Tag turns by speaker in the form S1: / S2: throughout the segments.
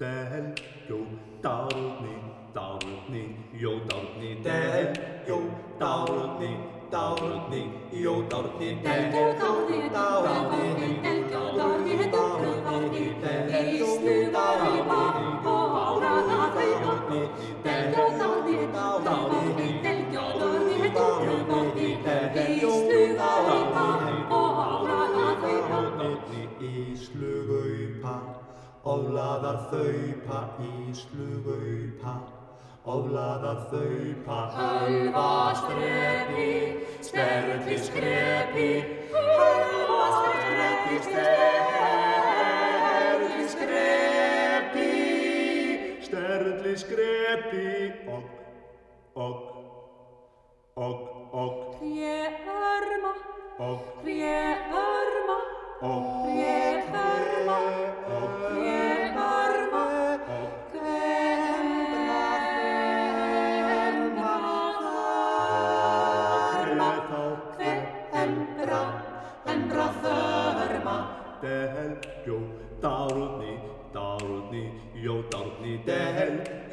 S1: Del, jó, dárni, dárni, jó, dárni, del, jó, dárni, dárni, jó, dárni, del, jó, dárni, dárni, del, jó, dárni, dárni, del, jó, dárni, dárni, Oflaðar þaupa í slugaupa Oflaðar þaupa
S2: Hölva strepi, sterli skrepi, hölva strepi, sterli skrepi.
S1: Sterli skrepi Og, og, og, og,
S2: Rjörma,
S1: og,
S2: rjörma,
S1: og,
S2: rjörma, rjörma.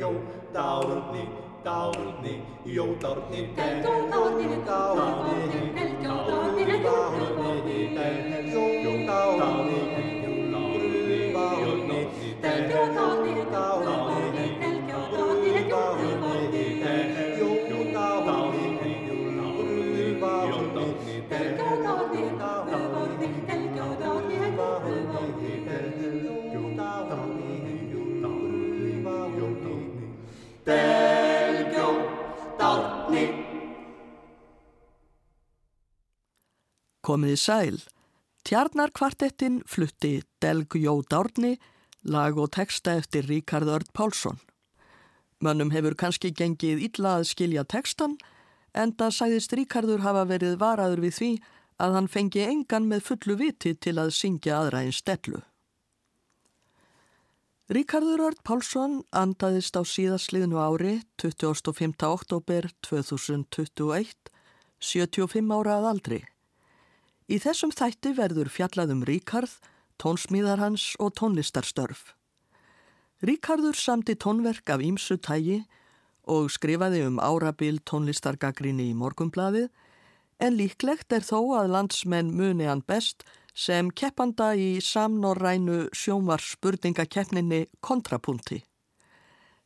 S1: Jó, dárni, dárni, jó, dárni, del, jó, dárni, dárni, del, jó, dárni, dárni, del,
S3: Komiði sæl. Tjarnarkvartettin flutti Delgjó Dárni, lag og texta eftir Ríkard Örd Pálsson. Mönnum hefur kannski gengið illa að skilja textan, enda sæðist Ríkardur hafa verið varaður við því að hann fengi engan með fullu viti til að syngja aðra einn stellu. Ríkardur Örd Pálsson andaðist á síðasliðnu ári 25. oktober 2021, 75 ára að aldri. Í þessum þætti verður fjallað um Ríkard, tónsmíðar hans og tónlistarstörf. Ríkardur samti tónverk af ímsu tægi og skrifaði um árabil tónlistargagrinni í morgumblaðið en líklegt er þó að landsmenn muni hann best sem keppanda í samnorrænu sjómar spurningakeppninni kontrapunti.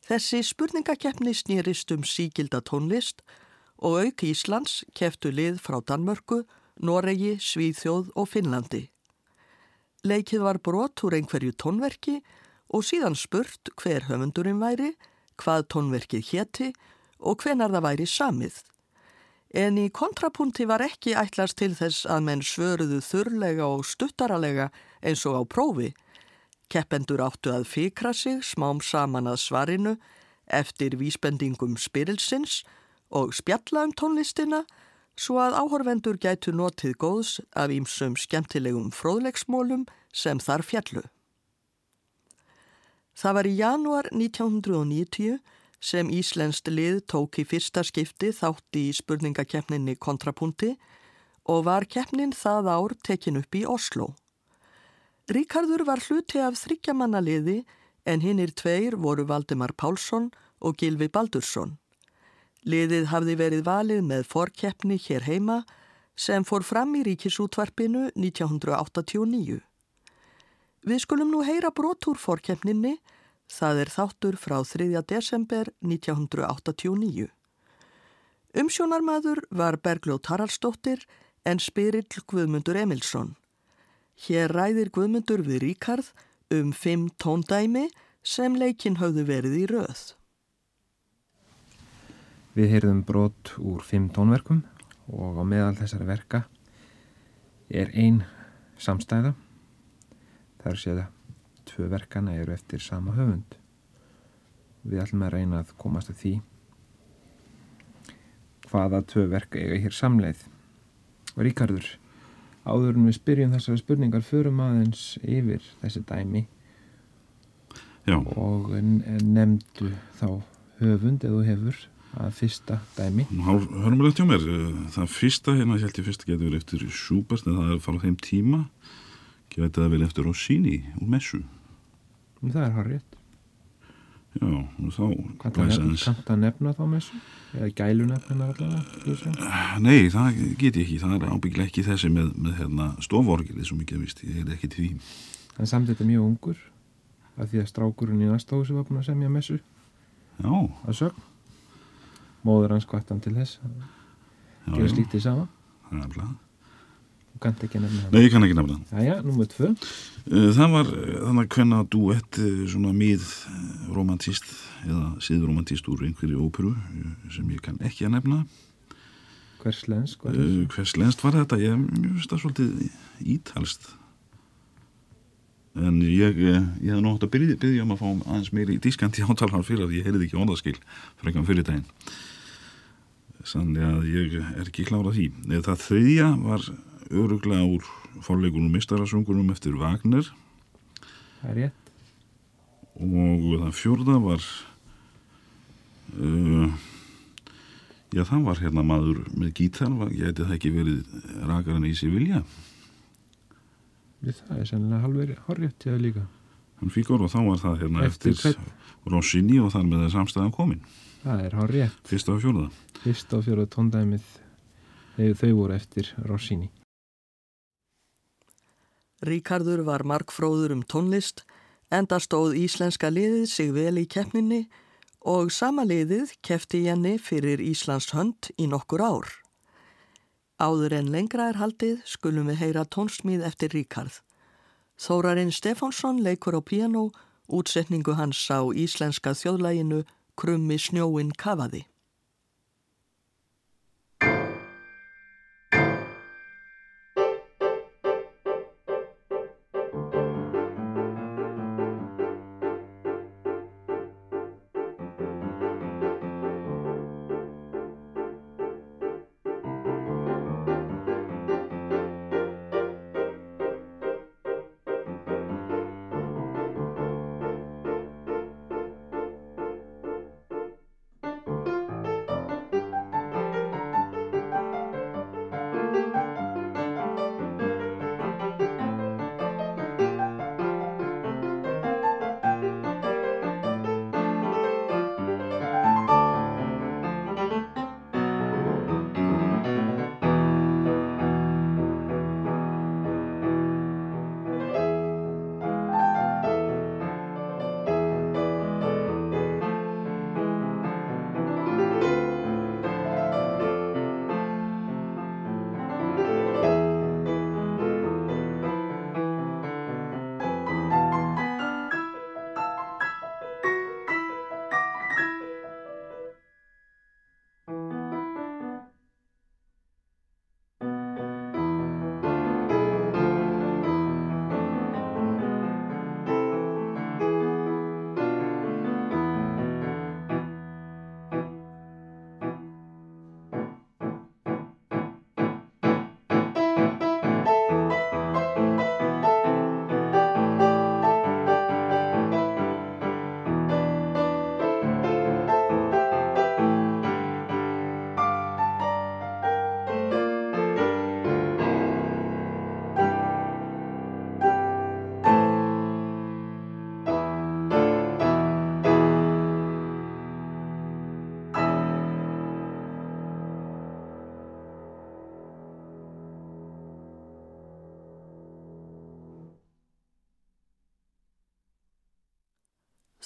S3: Þessi spurningakeppni snýrist um sígilda tónlist og auk Íslands keftu lið frá Danmörku, Noregi, Svíþjóð og Finnlandi. Leikið var brot úr einhverju tónverki og síðan spurt hver höfundurinn væri, hvað tónverkið hétti og hvenar það væri samið. En í kontrapunti var ekki ætlast til þess að menn svöruðu þurrlega og stuttaralega eins og á prófi. Keppendur áttu að fikra sig smám saman að svarinu eftir vísbendingum spyrilsins og spjalla um tónlistina svo að áhorfendur gætu notið góðs af ímsum skemmtilegum fróðlegsmólum sem þar fjallu. Það var í januar 1990 sem Íslenskt lið tók í fyrsta skipti þátt í spurningakeppninni kontrapunti og var keppnin það ár tekin upp í Oslo. Ríkardur var hluti af þryggjamannaliði en hinnir tveir voru Valdimar Pálsson og Gilvi Baldursson. Liðið hafði verið valið með forkeppni hér heima sem fór fram í ríkisútvarpinu 1989. Við skulum nú heyra brotur forkeppninni, það er þáttur frá 3. desember 1989. Umsjónarmaður var Bergljóð Taralsdóttir en spyrill Guðmundur Emilsson. Hér ræðir Guðmundur við Ríkard um fimm tóndæmi sem leikin hafðu verið í röð.
S4: Við heyrðum brot úr fimm tónverkum og á meðal þessari verka er ein samstæða. Það er séð að tvö verkana eru eftir sama höfund. Við ætlum að reyna að komast að því hvaða tvö verka eiga hér samleið. Ríkardur, áður en við spyrjum þessari spurningar förum aðeins yfir þessi dæmi
S5: Já,
S4: og nefndu þá höfund eða hefur að fyrsta dæmi.
S5: hörmulegt hjá mér. Það fyrsta, hérna ég held ég fyrsta getur verið eftir Schubert en það er að fara á þeim tíma. Gæti það vel eftir Rossini úr messu.
S4: Það er rétt.
S5: Já, og þá blæsa
S4: nefna, nefna þá messu? Eða gælunefnina allavega? þú segir?
S5: Nei, það get ég ekki. Það er ábyggilega ekki þessi með, með hérna, stoforgilið svo mikið að vist. Ég er ekki því.
S4: Hann samt þetta mjög ungur af því að strákurinn í næsta húsi var búin að semja messu
S5: Já.
S4: Móður hans kvart hann til þess að
S5: já,
S4: gera
S5: já.
S4: slítið sama.
S5: Það er
S4: hann.
S5: Nei, ég kann ekki nefna.
S4: Tvö.
S5: Eh, Það var eh, þannig að hvenna duett eh, svona mið romantist eða síðromantist úr einhverju óperu sem ég kann ekki að nefna.
S4: Hvers lensk var þessu?
S5: hvers lenst var þetta? Ég finnst það svolítið ítalst. En ég, ég hef nú átt að byrja, um að fá aðeins meiri dískandi átalar fyrir að ég heyrði ekki orðaskil frekar fyrir daginn. Sannlega að ég er ekki klárað því. Eh, Það þriðja var öruglega úr forleikunum mistarasöngunum eftir Wagner
S4: Það er rétt.
S5: og það fjórða var uh, já það var hérna maður með gítar, var- gæti það ekki verið rakarinn í Sevilla
S4: Við það er sennilega halveri horrið til það líka.
S5: Hann fíkur og þá var það hérna
S4: Eftir
S5: eftir, Rossini og þar með það samstæðan komin
S4: Það er horrið.
S5: fyrsta og fjórða
S4: Fyrst og fjóra tóndæmið þau, þau voru eftir Rossini.
S3: Ríkardur var markfróður um tónlist, enda stóð íslenska liðið sig vel í keppninni og sama liðið keppti henni fyrir Íslands hönd í nokkur ár. Áður en lengra er haldið skulum við heyra tónsmíð eftir Ríkard. Þórarinn Stefánsson leikur á piano, útsetningu hans á íslenska þjóðlæginu Krummi snjóin kafaði.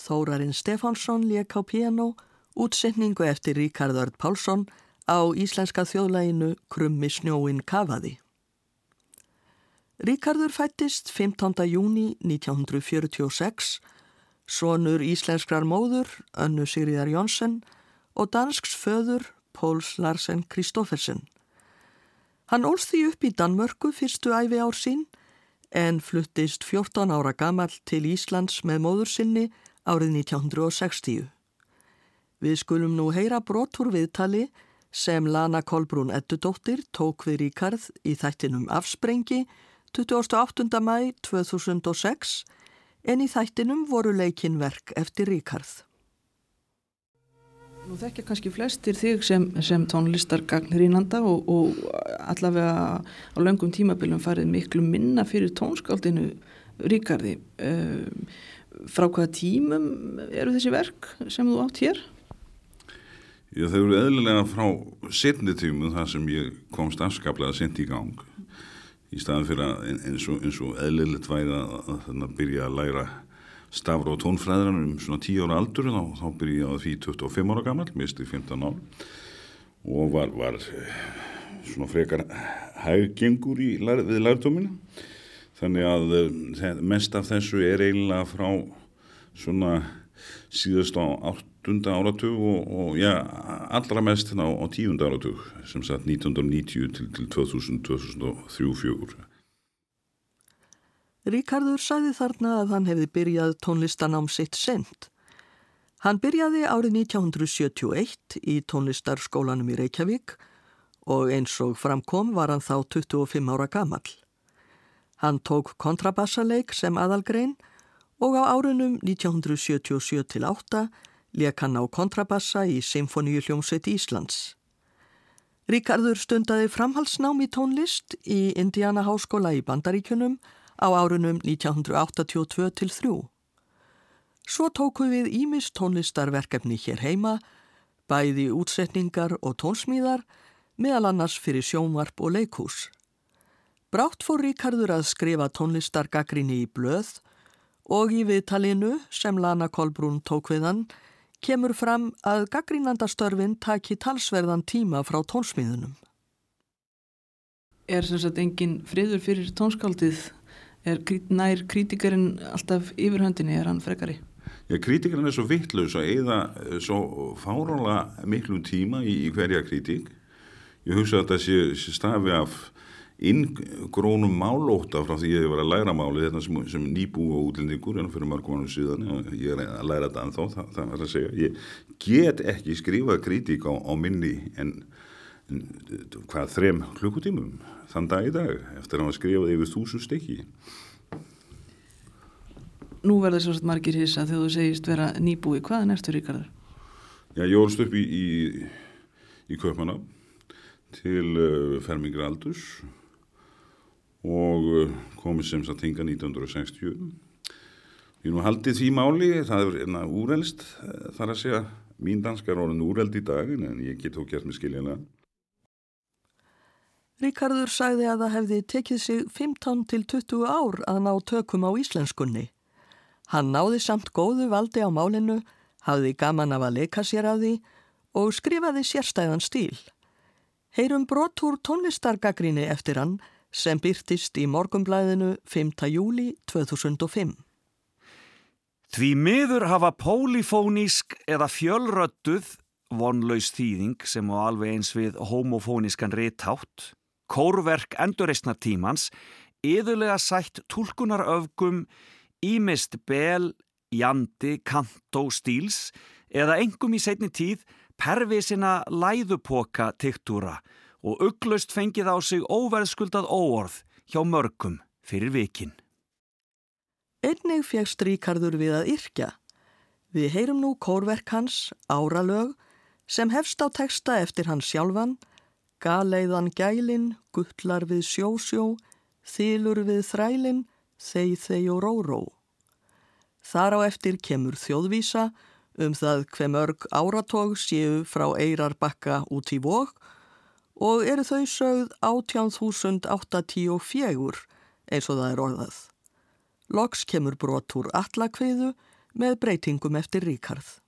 S3: Þórarinn Stefánsson lék á piano, útsetningu eftir Ríkard Örd Pálsson á íslenska þjóðlæginu Krummi snjóin kafaði. Ríkardur fættist 15. júni 1946, sonur íslenskrar móður Önnu Sigriðar Jónsson og dansks föður Póls Larsen Kristoffersen. Hann ólst því upp í Danmörku fyrstu æfi ár sín en fluttist 14 ára gamall til Íslands með móður sinni árið 1960. Við skulum nú heyra brotur viðtali sem Lana Kolbrún Ettudóttir tók við Ríkard í þættinum Afsprengi 28. mæ 2006 en í þættinum voru leikinn verk eftir Ríkard.
S6: Nú þekkja kannski flestir þig sem, sem tónlistargagnir ínanda og, og allavega á löngum tímabilum farið miklu minna fyrir tónskáldinu Ríkardi. Um, frá hvaða tímum eru þessi verk sem þú átt hér?
S5: Já, þau eru eðlilega frá setni tímum þar sem ég komst afskaplega sent í gang. Í staðan fyrir að eins og, og eðlilegt væri að, að, að byrja að læra stafra og tónfræðran um svona 10 ára aldur þá, þá byrja ég á því 25 ára gammal misti 15 ár. Og var, var svona frekar hæggengur í, við lærdominu þannig að eh, mest af þessu er eiginlega frá svona síðast á áttunda áratug og, og já, allra mest á, á tíunda áratug sem sagt 1990 til, til 2000, 2003-2004
S3: Ríkardur sæði þarna að hann hefði byrjað tónlistanám sitt send. Hann byrjaði árið 1971 í tónlistarskólanum í Reykjavík og eins og framkom var hann þá 25 ára gamal. Hann tók kontrabassaleik sem aðalgrein og á árunum 1977-8 leik hann á kontrabassa í Symfoníu hljómsveit Íslands. Ríkardur stundaði framhalsnám í tónlist í Indiana Háskóla í Bandaríkunum á árunum 1982 til 3. Svo tóku við Ímis tónlistarverkefni hér heima, bæði útsetningar og tónsmíðar, meðal annars fyrir sjónvarp og leikús. Brátt fór Ríkardur að skrifa tónlistargagrinni í blöð og í viðtalinu sem Lana Kolbrún tók við hann kemur fram að gaggrínandastörfin taki talsverðan tíma frá tónsmíðunum.
S6: Er sem sagt engin friður fyrir tónskáldið er nær krítikarinn alltaf yfirhöndinni, er hann frekari?
S5: Já, krítikarinn er svo vittlaus að eða eh, svo fárála miklum tíma í, í hverja krítik. Ég hugsa að það sé, sé stafi af inngrónum málóta frá því ég var að læra máli þetta sem, sem nýbú og útlendingur en fyrir mörgum ánum síðan. Og ég er að læra þetta ennþá, það, það er að segja. Ég get ekki skrifa krítik á, á minni en, en hvað þrem klukkutímum þann dag í dag eftir að hafa skrifað yfir þúsund stykki.
S6: Nú verður svo svolítið margir hissa þegar þú segist vera nýbúi. Hvaðan ertu Ríkardur?
S5: Já, ég orðst upp í, í, í Kaupmanna til uh, fermingra aldurs og uh, komið sem satt hinga 1960. Ég nú haldið því máli, það er enna úrelst, uh, þar að segja, mín danska er orðin úreld í dagin en ég get þó gert mig skiljanlega.
S3: Ríkardur sagði að það hefði tekið sig 15 til 20 ár að ná tökum á íslenskunni. Hann náði samt góðu valdi á málinu, hafði gaman af að leika sér af því og skrifaði sérstæðan stíl. Heyrum brotúr tónlistargagrinni eftir hann sem byrtist í morgumblæðinu 5. júli 2005.
S7: Því miður hafa pólifónísk eða fjölröttuð vonlaus þýðing sem á alveg eins við homofónískan réttátt kórverk endurreysnartímans yðurlega sætt tólkunaröfgum ímist bel, jandi, kantó, stíls eða engum í setni tíð pervisina læðupoka tiktúra og ugglaust fengið á sig óverðskuldað óorð hjá mörgum fyrir vikin.
S3: Einnig fegst Ríkardur við að yrkja. Við heyrum nú kórverk hans, Áralög, sem hefst á texta eftir hans sjálfan Galeiðan gælin, gullar við sjósjó, þýlur við þrælin, þeið þeið og róró. Þar á eftir kemur þjóðvísa um það hver mörg áratóg séu frá Eirarbakka út í vok og eru þau sögð 18.884 eins og það er orðað. Loks kemur brotur allakviðu með breytingum eftir Ríkarð.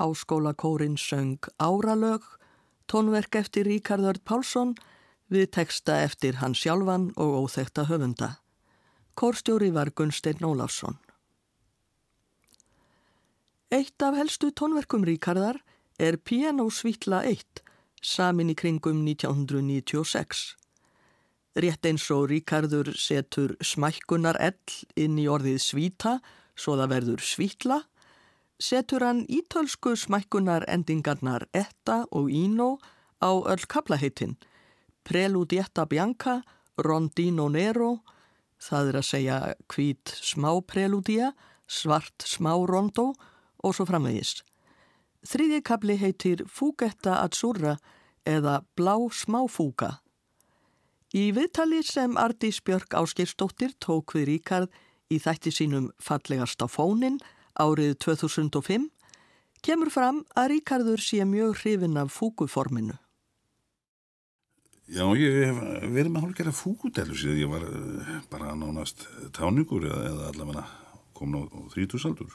S3: Háskólakórin söng Áralög, tónverk eftir Ríkard Örd Pálsson við teksta eftir hann sjálfan og óþekta höfunda. Kórstjóri var Gunstein Ólafsson. Eitt af helstu tónverkum Ríkardar er Pianosvítla 1, samin í kringum 1996. Rétt eins og Ríkardur setur smækkunar ell inn í orðið svíta, svo það verður svítla, setur hann ítölsku smækkunar endingarnar etta og íno á öll kaplaheitin, Preludietta Bianca, Rondino Nero, það er að segja hvít smá preludia, svart smá rondo og svo framvegis. Þriðji kapli heitir Fugetta Azzurra eða Blá smáfúga. Í viðtali sem Ardís Björk Áskirstóttir tók við Ríkard í þætti sínum fallegast á fónin árið 2005 kemur fram að Ríkardur sé mjög hrifin af fúguforminu.
S5: Já, ég hef verið með hálfgerða fúgudellu síðan ég var uh, bara nánast táningur eða, allavega komin á, þrítusaldur.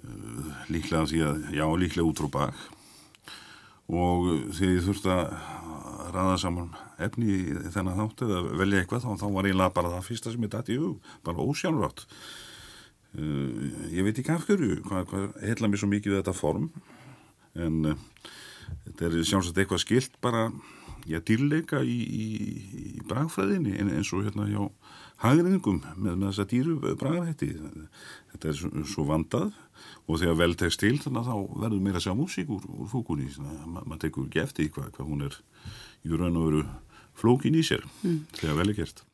S5: Uh, líklega því að, já, líklega út frá bak og þegar ég þurfti að ræða saman efni í þennan þátt eða velja eitthvað þá, þá var eiginlega bara það fyrsta sem ég dætti í hug, bara ósjálfrátt. Uh, ég veit ekki af hverju, hvað, hvað heila mér svo mikið þetta form en þetta er sjálfsagt eitthvað skilt bara já, dýrleika í, í, í bragfræðinni eins og hérna hjá hagriðingum með, með þessa dýru bragrætti þetta er svo, svo vandað og þegar vel tekst til þannig að þá verður meira að segja músík úr, úr fókunni Ma, maður tekur ekki eftir hvað hva hún er í raun og veru flókin í sér mm. þegar vel er gert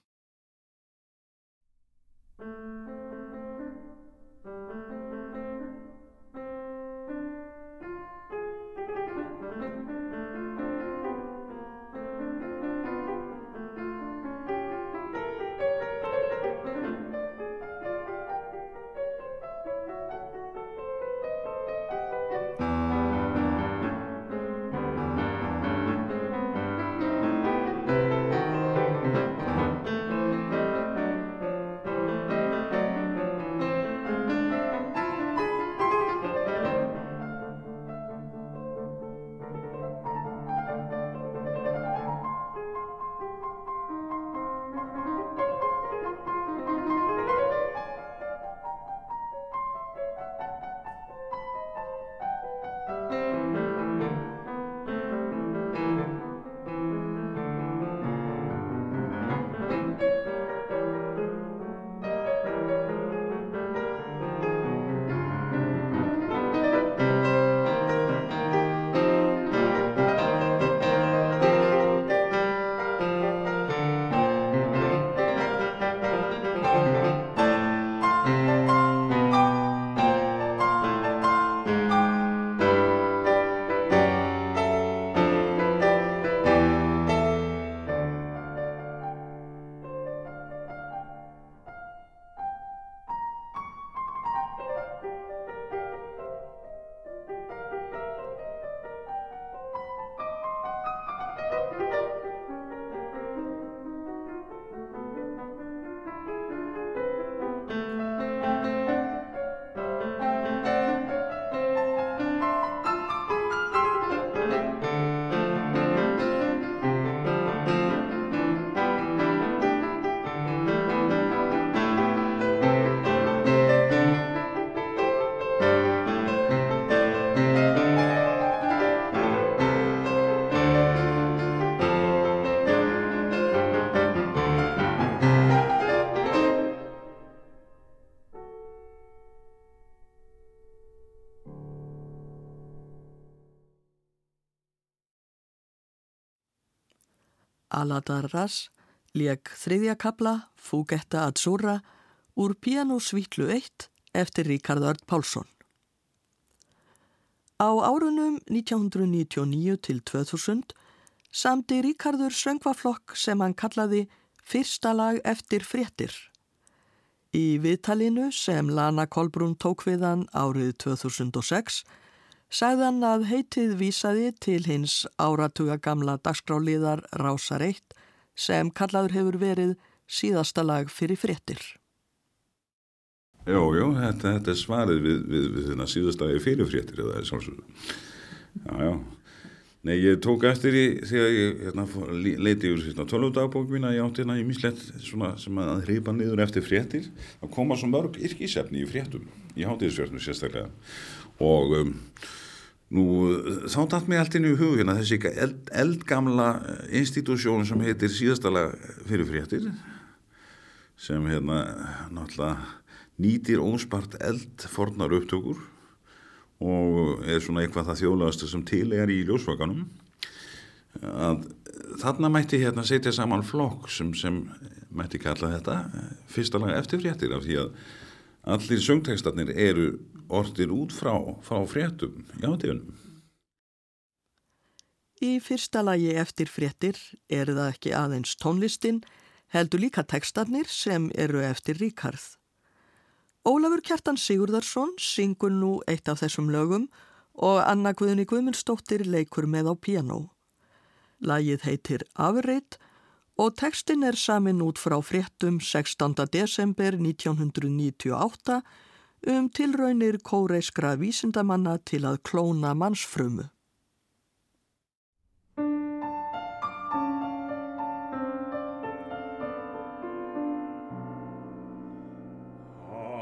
S3: Aladarras leik þriðja kabla Fugetta Azzurra úr Pianosvítlu 1 eftir Ríkard Örd Pálsson. Á árunum 1999 til 2000 samti Ríkardur söngvaflokk sem hann kallaði Fyrsta lag eftir fréttir. Í viðtalinu sem Lana Kolbrún tók við hann árið 2006 sagðan að heitið vísaði til hins áratuga gamla dagskráliðar Rásar 1 sem kallaður hefur verið síðasta lag fyrir fréttir.
S5: Jó, jó, þetta, þetta er svarið við, við, við þennan síðastagi fyrirfréttir eða sjálfsögðu. Já, já. Nei, ég tók eftir í þegar ég hérna, leiti úr hérna, tölvdagbók mína, ég átti hérna í mislett sem að hreipa niður eftir fréttir. Það koma svo mörg yrkisefni í fréttum, í hátíðisfréttum sérstaklega. Og um, nú, þá dætt mig allt inn í hug hérna þessi eld, eldgamla institúsjón sem heitir síðastalega fyrir fréttir sem hérna náttúrulega nýtir óspart eld fornar upptökur og er svona eitthvað það þjóðlegastu sem til er í ljósvakanum. Að þarna mætti hérna setja saman flokk sem, sem mætti kalla þetta fyrsta lag eftir fréttir af því að allir söngtekstarnir eru orðir út frá, frá fréttum í átíðunum.
S3: Í fyrsta lagi eftir fréttir er það ekki aðeins tónlistin, heldur líka tekstarnir sem eru eftir Ríkarð. Ólafur Kjartan Sigurðarsson syngur nú eitt af þessum lögum og Anna Guðni Guðmundsdóttir leikur með á piano. Lagið heitir Afrið og tekstin er samin út frá fréttum 16. desember 1998 um tilraunir kóreiskra vísindamanna til að klóna mannsfrömu.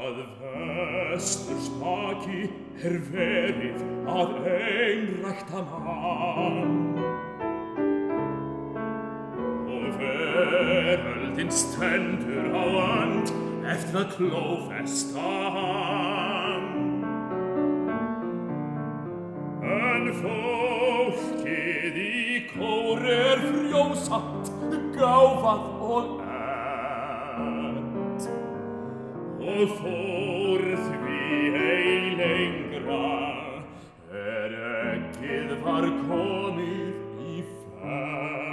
S8: Að vestur spaki er verið að einrækta mann og veröldin stendur á land eftir að klófesta hann En fólkið í kór er frjósamt, gáfað og ert og fór því ei lengra er ekkið var komið í fært.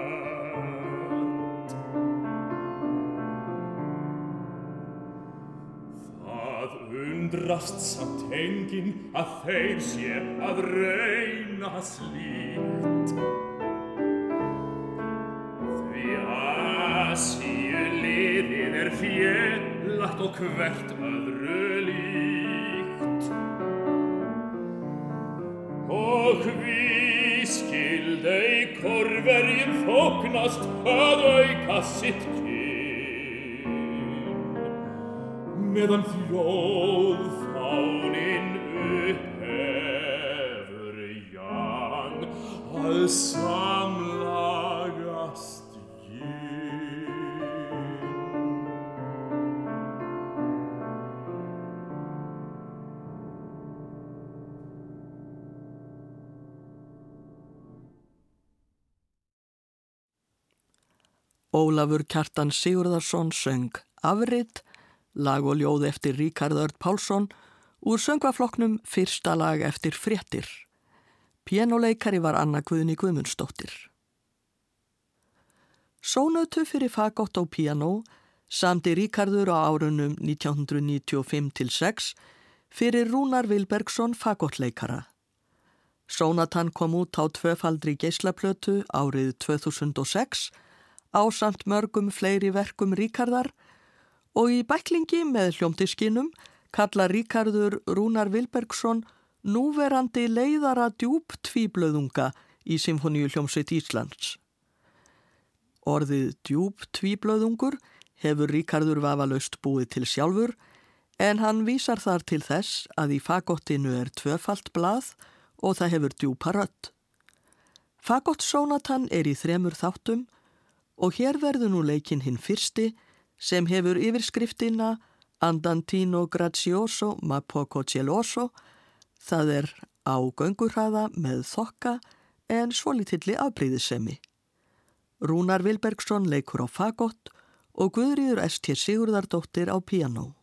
S8: Undrast samt enginn að þeir sé að reyna slíkt. Því Asíu liðið er félagt og hvert öðru líkt. Og hví skildei korverjum þóknast að auka sitt meðan þjóðfánin upphefur jan að samlagast ginn.
S3: Ólafur Kjartan Sigurðarsson söng Afrið, lag og ljóð eftir Ríkard Örd Pálsson úr söngvafloknum fyrsta lag eftir fréttir. Pianoleikari var Anna Guðni Guðmundsdóttir. Sónötu fyrir fagott á piano samti Ríkardur á árunum 1995-6 fyrir Rúnar Vilbergsson fagottleikara. Sónatan kom út á tvöfaldri geislaplötu árið 2006 á samt mörgum fleiri verkum Ríkardar og í bæklingi með hljómtiskinum kalla Ríkardur Rúnar Vilbergsson núverandi leiðara djúb tvíblöðunga í Symfoníu hljómsveit Íslands. Orðið djúb tvíblöðungur hefur Ríkardur vafalaust búið til sjálfur en hann vísar þar til þess að í fagottinu er tvöfalt blað og það hefur djúpa rödd. Fagottsónatan er í þremur þáttum og hér verður nú leikinn hinn fyrsti sem hefur yfirskriftina Andantino Grazioso ma poco celoso, það er á göngurhraða með þokka en svolítilli afbreyðisemi. Rúnar Vilbergsson leikur á fagott og Guðrýður S.T. Sigurðardóttir á piano.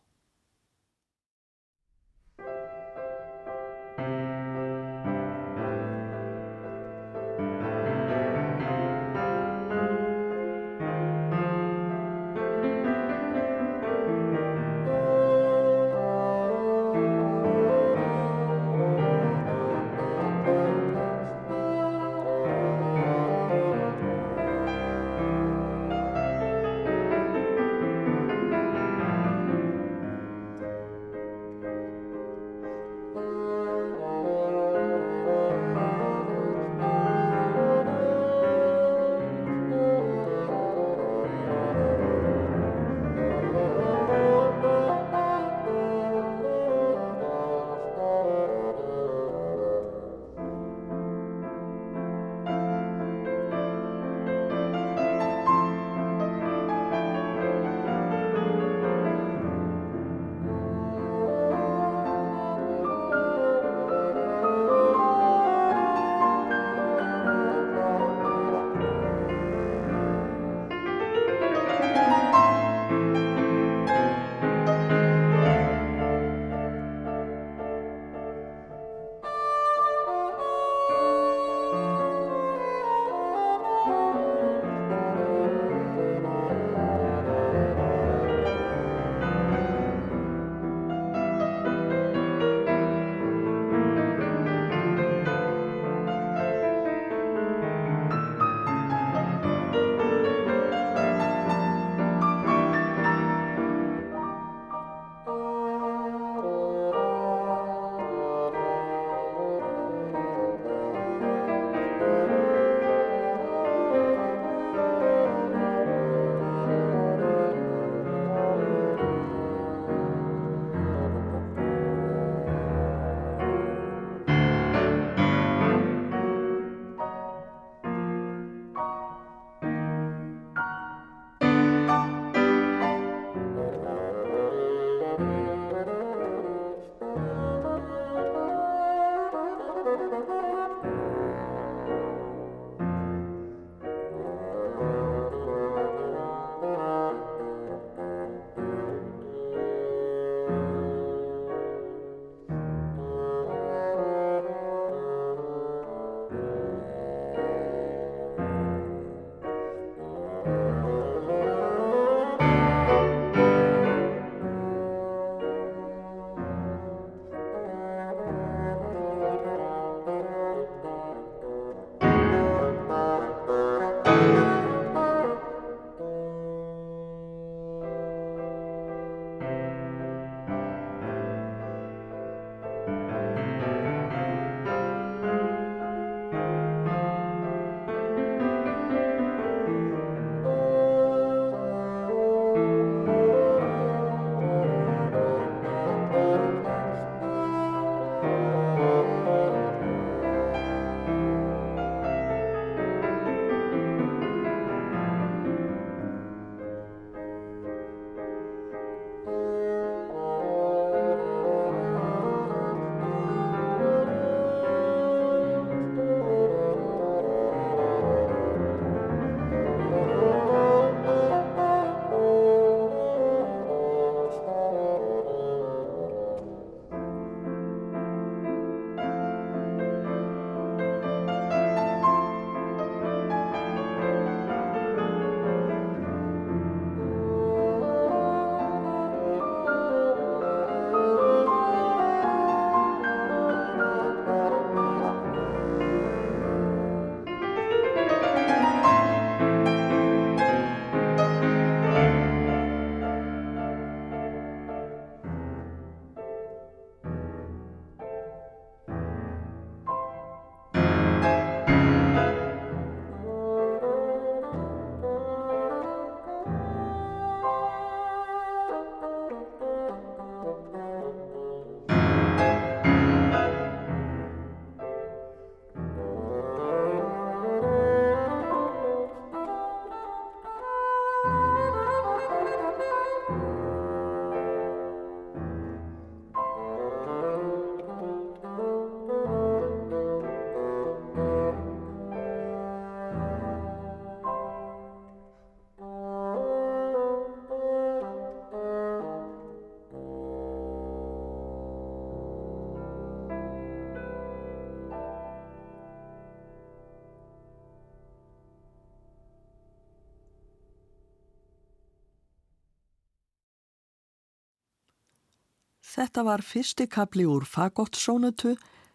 S3: Þetta var fyrsti kapli úr Fagottsónutu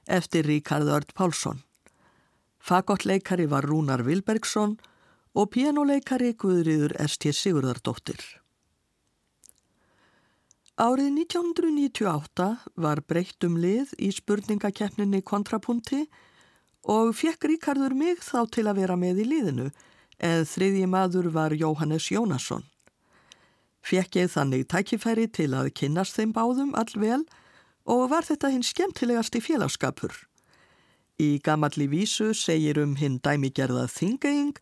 S3: eftir Ríkard Örd Pálsson. Fagottleikari var Rúnar Vilbergsson og pianoleikari Guðriður S.T. Sigurðardóttir. Árið 1998 var breytt um lið í spurningakeppninni kontrapunti og fekk Ríkardur mig þá til að vera með í liðinu en þriðji maður var Jóhannes Jónasson. Fekk ég þannig tækifæri til að kynnast þeim báðum allvel og var þetta hinn skemmtilegasti félagskapur. Í gamalli vísu segir um hinn dæmigerða þingeying,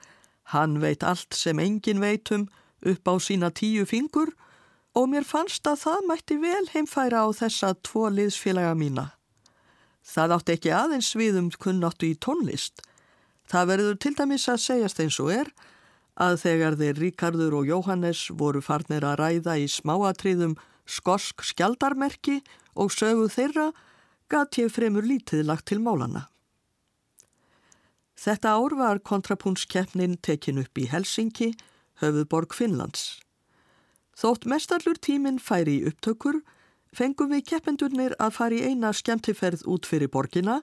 S3: hann veit allt sem engin veitum upp á sína tíu fingur og mér fannst að það mætti vel heimfæra á þessa tvo liðsfélaga mína. Það átti ekki aðeins við um kunnáttu í tónlist. Það verður til dæmis að segjast eins og er að þegar þeir Ríkardur og Jóhannes voru farnir að ræða í smáatriðum skosk skjaldarmerki og sögu þeirra, gat ég fremur lítið lagt til málana. Þetta ár var kontrapuntskeppnin tekin upp í Helsinki, höfuðborg Finnlands. Þótt mestallur tíminn færi í upptökur, fengum við keppendurnir að fara í eina skemmtiferð út fyrir borgina,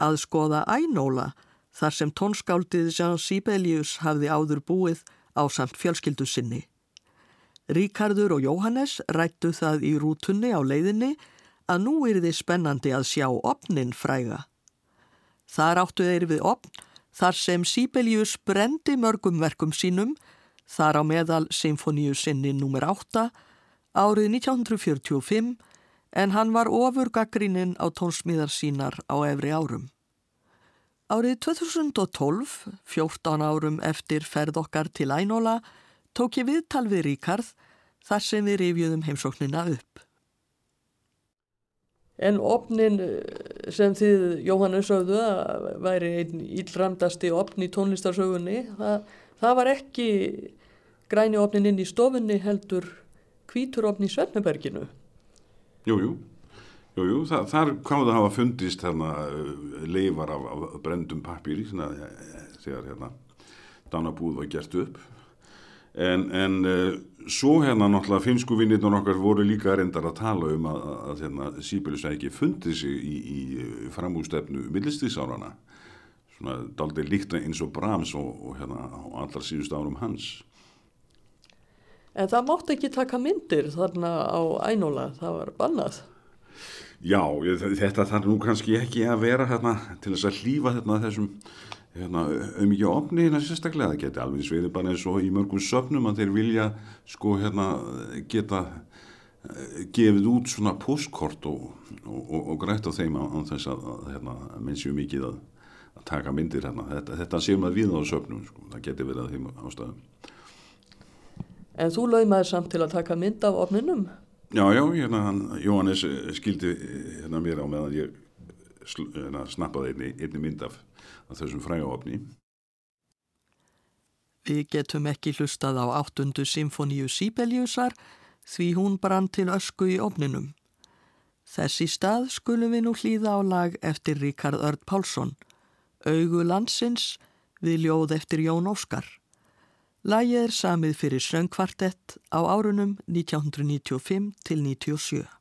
S3: að skoða ænóla þar sem tónskáldið Jean Sibelius hafði áður búið á samt fjölskyldu sinni. Ríkardur og Jóhannes rættu það í rútunni á leiðinni að nú er þið spennandi að sjá opnin fræga. Þar áttu þeir við opn þar sem Sibelius brendi mörgum verkum sínum, þar á meðal symfoníu sinni nr. 8 árið 1945 en hann var ofur gaggríninn á tónsmíðar sínar á efri árum. Árið 2012, 14 árum eftir ferð okkar til Ænola, tók ég viðtal við Ríkard þar sem við rifjuðum heimsóknina upp. En opnin eh, sem þið, Jóhannes sögðu, að væri einn íllramdasti opn í tónlistarsögunni, það, það var ekki græni opnin inn í stofunni heldur kvítur opn í Svenneberginu.
S5: Jú, jú, jú, það, þar komið að hafa fundist hérna, leifar af, af brendum pappir þegar hérna, Danabúð var gert upp. En, en uh, svo hérna náttúrulega finsku vinnirnur okkar voru líka reyndar að tala um að, að hérna, Sýbelisæki fundið sig í, í framústefnu millistíðsárana svona daldi líkt eins og Brahms og, og hérna á allar síðust árum hans.
S3: En það mátt ekki taka myndir þarna á ænola, það var bannað
S5: Já, þetta þarf nú kannski ekki að vera hérna til þess að hlýfa hérna þessum hérna, um ekki ofni hérna sérstaklega, það geti alveg sviðið bara eins og í mörgum söfnum að þeir vilja sko hérna geta uh, gefið út svona postkort og, og, og, og grætt á þeim á, þess að, hérna, menn séu mikið að, að taka myndir hérna, þetta, þetta séum að við á söfnum, sko. það geti verið að þeim ástæðum.
S3: En þú maður samt til að taka mynd af ofninum?
S5: Já, já, hérna hann, Jóhannes skildi hérna mér á meðan ég hérna, snappaði einni, einni mynd af þessum frægaofni.
S3: Við getum ekki hlustað á áttundu symfoníu Sibeliusar því hún brann til ösku í ofninum. Þessi stað skulum við nú hlýða á lag eftir Ríkard Örd Pálsson, Augu landsins við ljóð eftir Jón Óskar. Lagið er samið fyrir söngkvartett á árunum 1995 til 1997.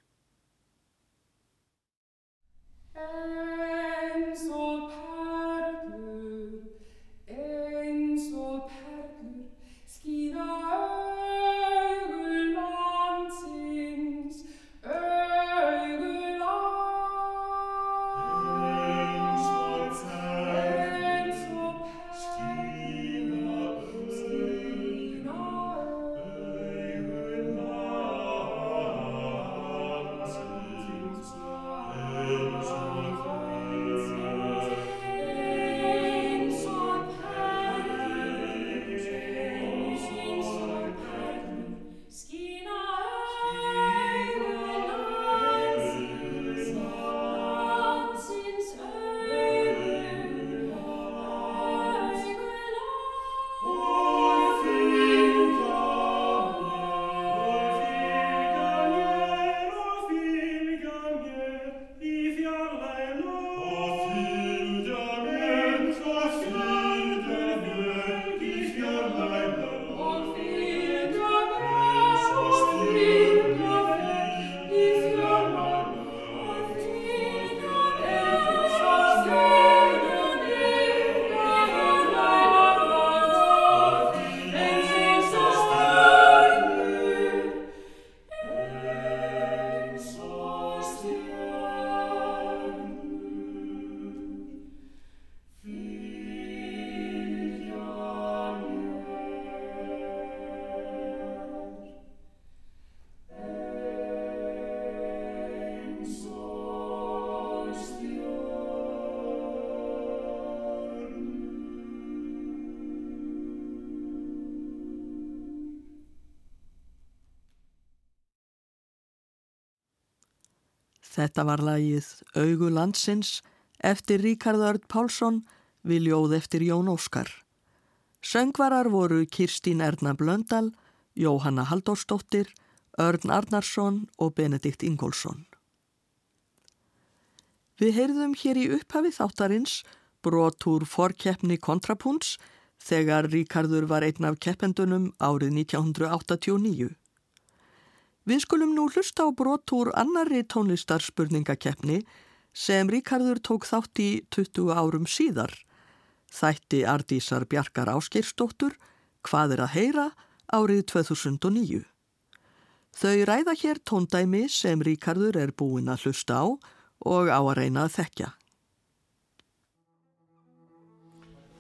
S3: Þetta var lagið Augu landsins eftir Ríkard Örd Pálsson við ljóð eftir Jón Óskar. Söngvarar voru Kirstín Erna Blöndal, Jóhanna Haldórsdóttir, Örn Arnarsson og Benedikt Ingólfsson. Við heyrðum hér í upphafi þáttarins brot úr forkeppni kontrapunts þegar Ríkardur var einn af keppendunum árið 1989. Við skulum nú hlusta á brot úr annari tónlistarspurningakeppni sem Ríkardur tók þátt í 20 árum síðar. Þætti Ardísar Bjarkar Áskeirsdóttur Hvað er að heyra árið 2009. Þau ræða hér tóndæmi sem Ríkardur er búinn að hlusta á og á að reyna að þekkja.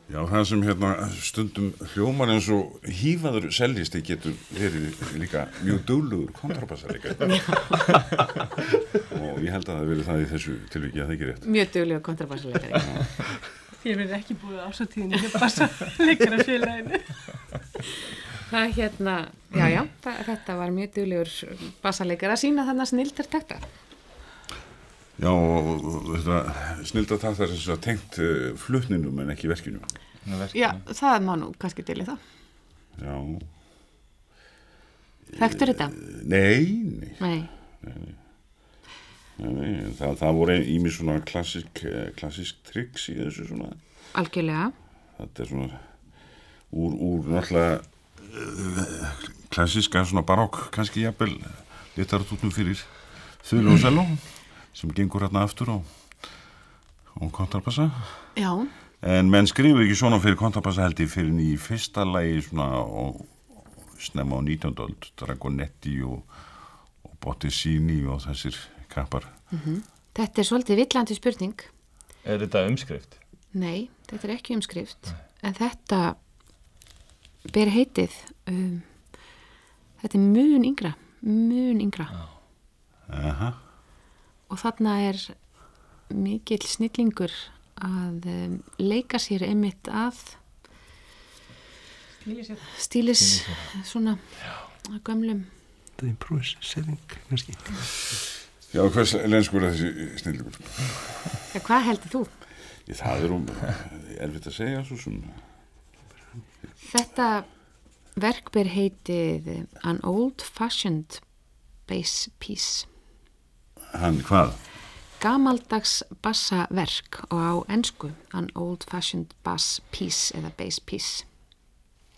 S5: Já, það sem hérna stundum hljómar eins og hýfaður seljisti getur verið líka mjög dölugur kontrabassarleika og ég held að það verið það í þessu tilviki að það ekki rétt.
S9: Mjög duglega kontrabassleikari.
S2: Ég verði ekki búið ásatíðinni hjá bassarleikara félaginu.
S9: Það er hérna, já, já, það, þetta var mjög duglegur bassarleikari að sína þannig að snildar takta.
S5: Já, og og þetta snilda það þar sem tengt uh, flutninum en ekki verkinu.
S9: Já, það má nú kannski til í það.
S5: Já,
S9: Þekktur þetta?
S5: nei, nei,
S9: Nei.
S5: nei, nei það, það voru ími svona klassisk, eh, klassisk triks í þessu svona.
S9: Algjörlega.
S5: Þetta er svona úr, úr náttúrulega klassiska svona barokk kannski jafnvel litaratútnum fyrir seló sem gengur hérna aftur og, og kontrabassa.
S9: Já,
S5: En menn skrifu ekki svona fyrir kontrabassa held ég fyrir í fyrsta lagi svona og, og snemma á 19. öld, Dragonetti og, og Bottesini og þessir kappar.
S9: þetta er svolítið villandi spurning.
S10: Er þetta umskrift?
S9: Nei, þetta er ekki umskrift. En þetta ber heitið, um, þetta er mun yngra, mun yngra.
S5: Aha,
S9: Og þarna er mikill snillingur að um, leika sér einmitt að stílis svona gömlum
S8: Það er improvisering, kannski.
S5: já hvers lenskur er þessi snillingur?
S9: ja, hvað heldur þú?
S5: Ég, það er um, erfitt að segja svo sem,
S9: Þetta verk ber heitið An Old Fashioned Bass Piece
S5: hann hvað?
S9: gamaldags bassaverk og á ensku An Old Fashioned Bass Piece eða Bass Piece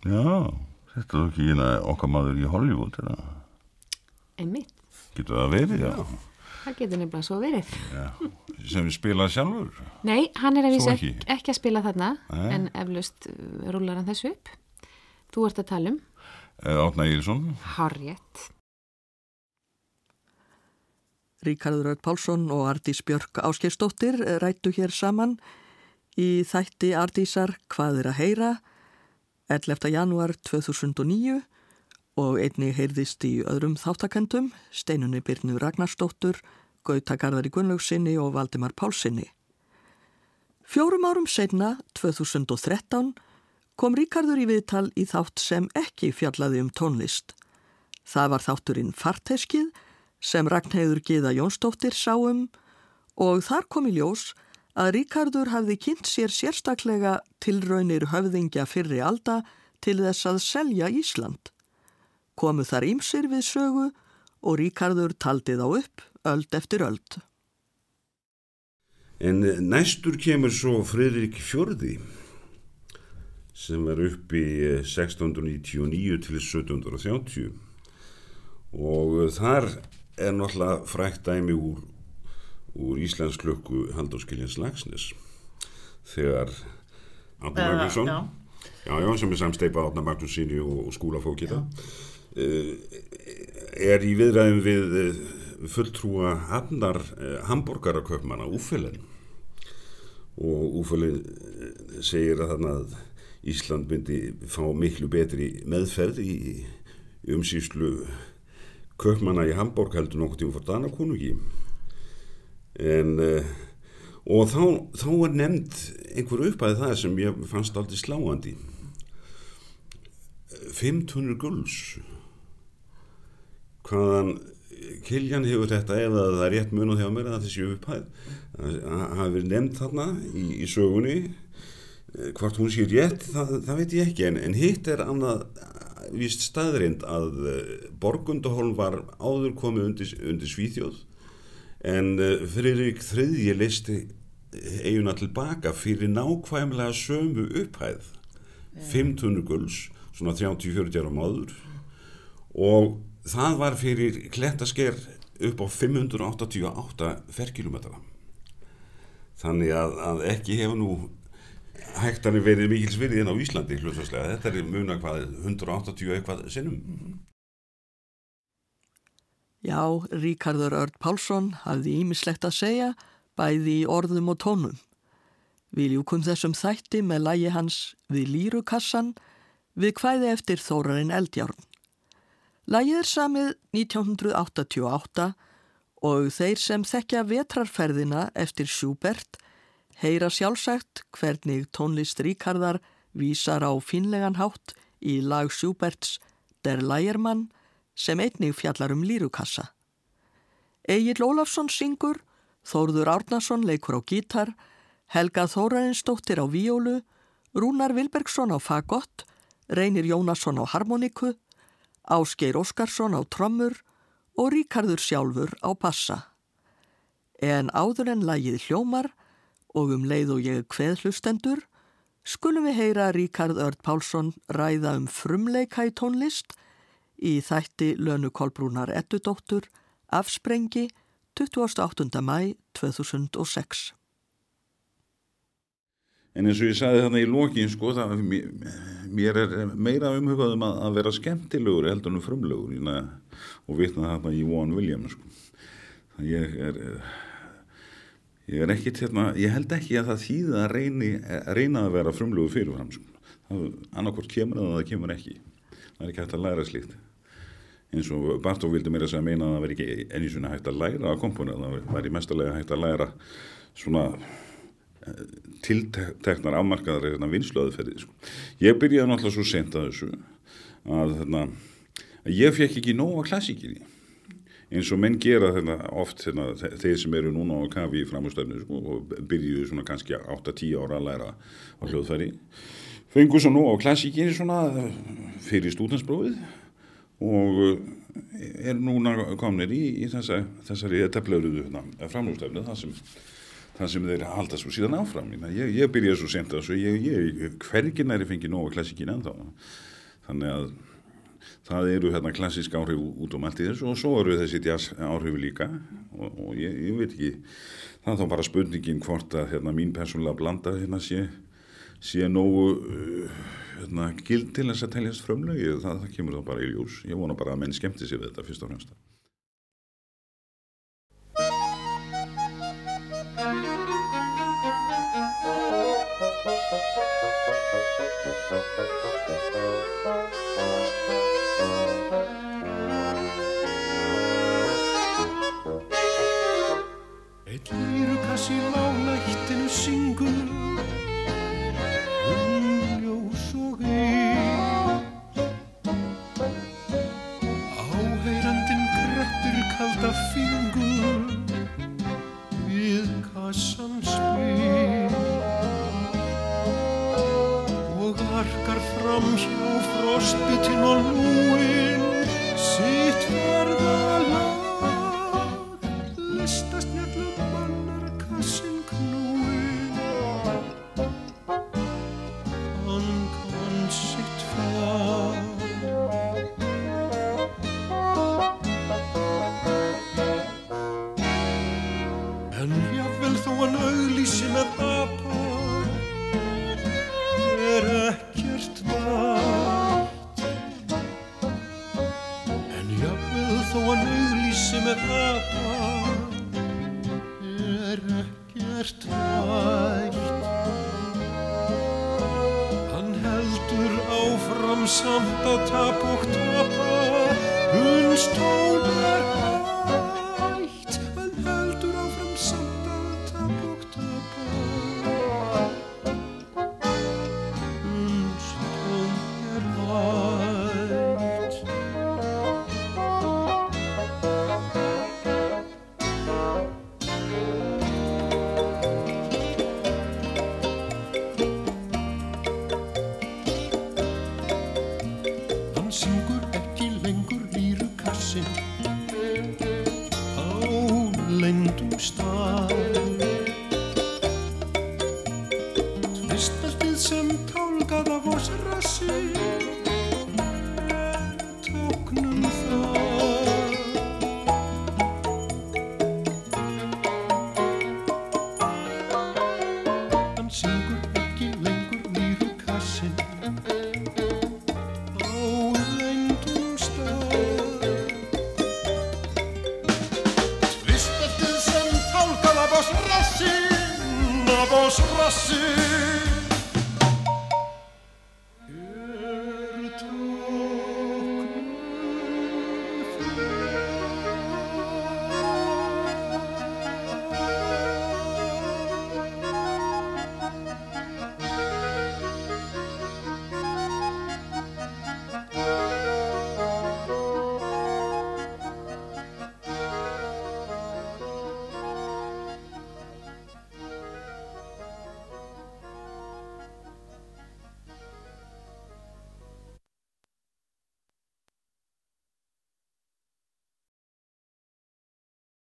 S5: Já, þetta er ekki eina okkar maður í Hollywood, eða?
S9: einmitt,
S5: Getur það verið, já.
S9: það getur nefnilega svo verið
S5: já. Sem við spila sjálfur.
S9: Nei, hann er að vísa ekki.
S5: ekki?
S9: að spila þarna
S5: Nei.
S9: en eflaust uh, rúlar hann þessu upp Þú ert að tala um
S5: Eh, Átna Ílsson.
S9: Harriet
S3: Ríkardur Öll Pálsson og Ardís Björk Áskeirsdóttir rættu hér saman í þætti Ardísar Hvað er að heyra 11. janúar 2009 og einni heyrðist í öðrum þáttakendum Steinunni Byrnu Ragnarsdóttur, Gauta Garðari Gunnlaugsinni og Valdimar Pálsinni. Fjórum árum setna, 2013, kom Ríkardur í viðtal í þátt sem ekki fjallaði um tónlist. Það var þátturinn Farteskið sem Ragnheiður Gíða Jónsdóttir sá um og þar kom í ljós að Ríkardur hafði kynnt sér sérstaklega tilraunir höfðingja fyrri alda til þess að selja Ísland. Komu þar ímsir við sögu og Ríkardur taldi þá upp öld eftir öld.
S5: En næstur kemur svo Fridrik Fjörði sem er upp í 1699 til 1730 og þar er náttúrulega frækt dæmi úr, úr Íslands klukku Halldórskiljans Lagsnes þegar
S2: Eða,
S5: Magnússon
S2: já.
S5: já, já, sem er samsteipa Átna Magnúsinni og, og skúlafókita uh, er í viðræðum við uh, fulltrúa hafnar uh, hambúrgaraköpmanna Úfelen og Úfelen segir að þarna að Ísland myndi fá miklu betri meðferð í umsýslu köpmanna í Hamburg heldur nokkuð tíma fór Danakonungi en uh, og þá, þá er nefnd einhver uppæði það sem ég fannst aldrei sláandi. 500 gulls. Hvaðan Kiljan hefur þetta ef það er rétt mun og hjá mér að þessi upphæð. Það hafi verið nefnt þarna í, í sögunni. Eh, hvort hún sé rétt það, það veit ég ekki en, en hitt er annað eh, víst staðrind að uh, Borgundahólm var áður komið undir, undir Svíþjóð en uh, Friðrik þriðji listi eiguna tilbaka fyrir nákvæmlega sömu upphæð 500 gulls svona 30-40 ára máður og það var fyrir klettasker upp á 588 ferkilometra þannig að, að ekki hefur nú hægtanir verið mikils virðin á Íslandi hlutvarslega. Þetta er muna hvað 180 eitthvað sinnum.
S3: Já, Ríkardur Örd Pálsson hafði ímislegt að segja bæði í orðum og tónum. Við ljúkum þessum þætti með lægi hans við Lýrukassan við hvæði eftir Þórarinn Eldjárn. Lægið er samið 1988 og þeir sem þekkja vetrarferðina eftir Schubert heyra sjálfsagt hvernig tónlist Ríkardar vísar á finlegan hátt í lag Schuberts Der Leiermann sem einnig fjallar um lírukassa. Egil Ólafsson syngur, Þórður Árnason leikur á gítar, Helga Þórarinsdóttir á víólu, Rúnar Vilbergsson á fagott, Reynir Jónasson á harmoniku, Ásgeir Óskarsson á trommur og Ríkardur sjálfur á passa. En áður en lagið hljómar og um leið og ég kveð hlustendur, skulum við heyra Ríkard Örd Pálsson ræða um frumleika í tónlist í þætti Lönu Kolbrúnar Ettudóttur, Afsprengi, 28. mæ 2006.
S5: En eins og ég sagði þannig í lokin, sko, það, mér er meira umhugaðum að, að vera skemmtilegur heldur en frumlegur og vitna þarna í Vaughan Williams, sko. Það ég er, ég er ekkit, hérna, ég held ekki að það þýða að reyni, reyna að vera frumlegur fyrirfram, sko. Annarkort kemur það að það kemur ekki. Það er ekki hægt að læra slíkt eins og Bartók vildi mér að segja meina að það veri ekki enni svona hægt að læra að kompona það væri mestalega hægt að læra svona eh, tilteknar afmarkaðar hérna, vinslöðuferði sko. ég byrjaði náttúrulega svo sent að þessu að, hérna, að ég fekk ekki nóga klassíkir í eins og menn gera hérna, oft hérna, þeir sem eru núna á kafi í framhústöfnu sko, og byrjuðu svona kannski 8-10 ára að læra á hljóðfæri fengu svo nú á klassíkinni svona fyrir stúdansprófið og er núna komnir í, í þessa, þessari teflauröðu framlústefnu þar sem, þar sem þeir halda svo síðan áfram. Ég, ég byrjaði svo sent að ég, ég hvergin er ég fengið nóga klassíkin ennþá. Þannig að það eru hérna klassísk áhrif út um allt í þessu og svo eru þessi jazz áhrif líka. Og, og ég, ég veit ekki það er þá bara spurningin hvort að hérna, mín persónulega blanda hérna sé sé nógu uh, hérna, gild til þess að teljast frömlögi það, það kemur þá bara í ljós. Ég vona bara að menn skemmti sér við þetta fyrst og fremst.
S11: Eitt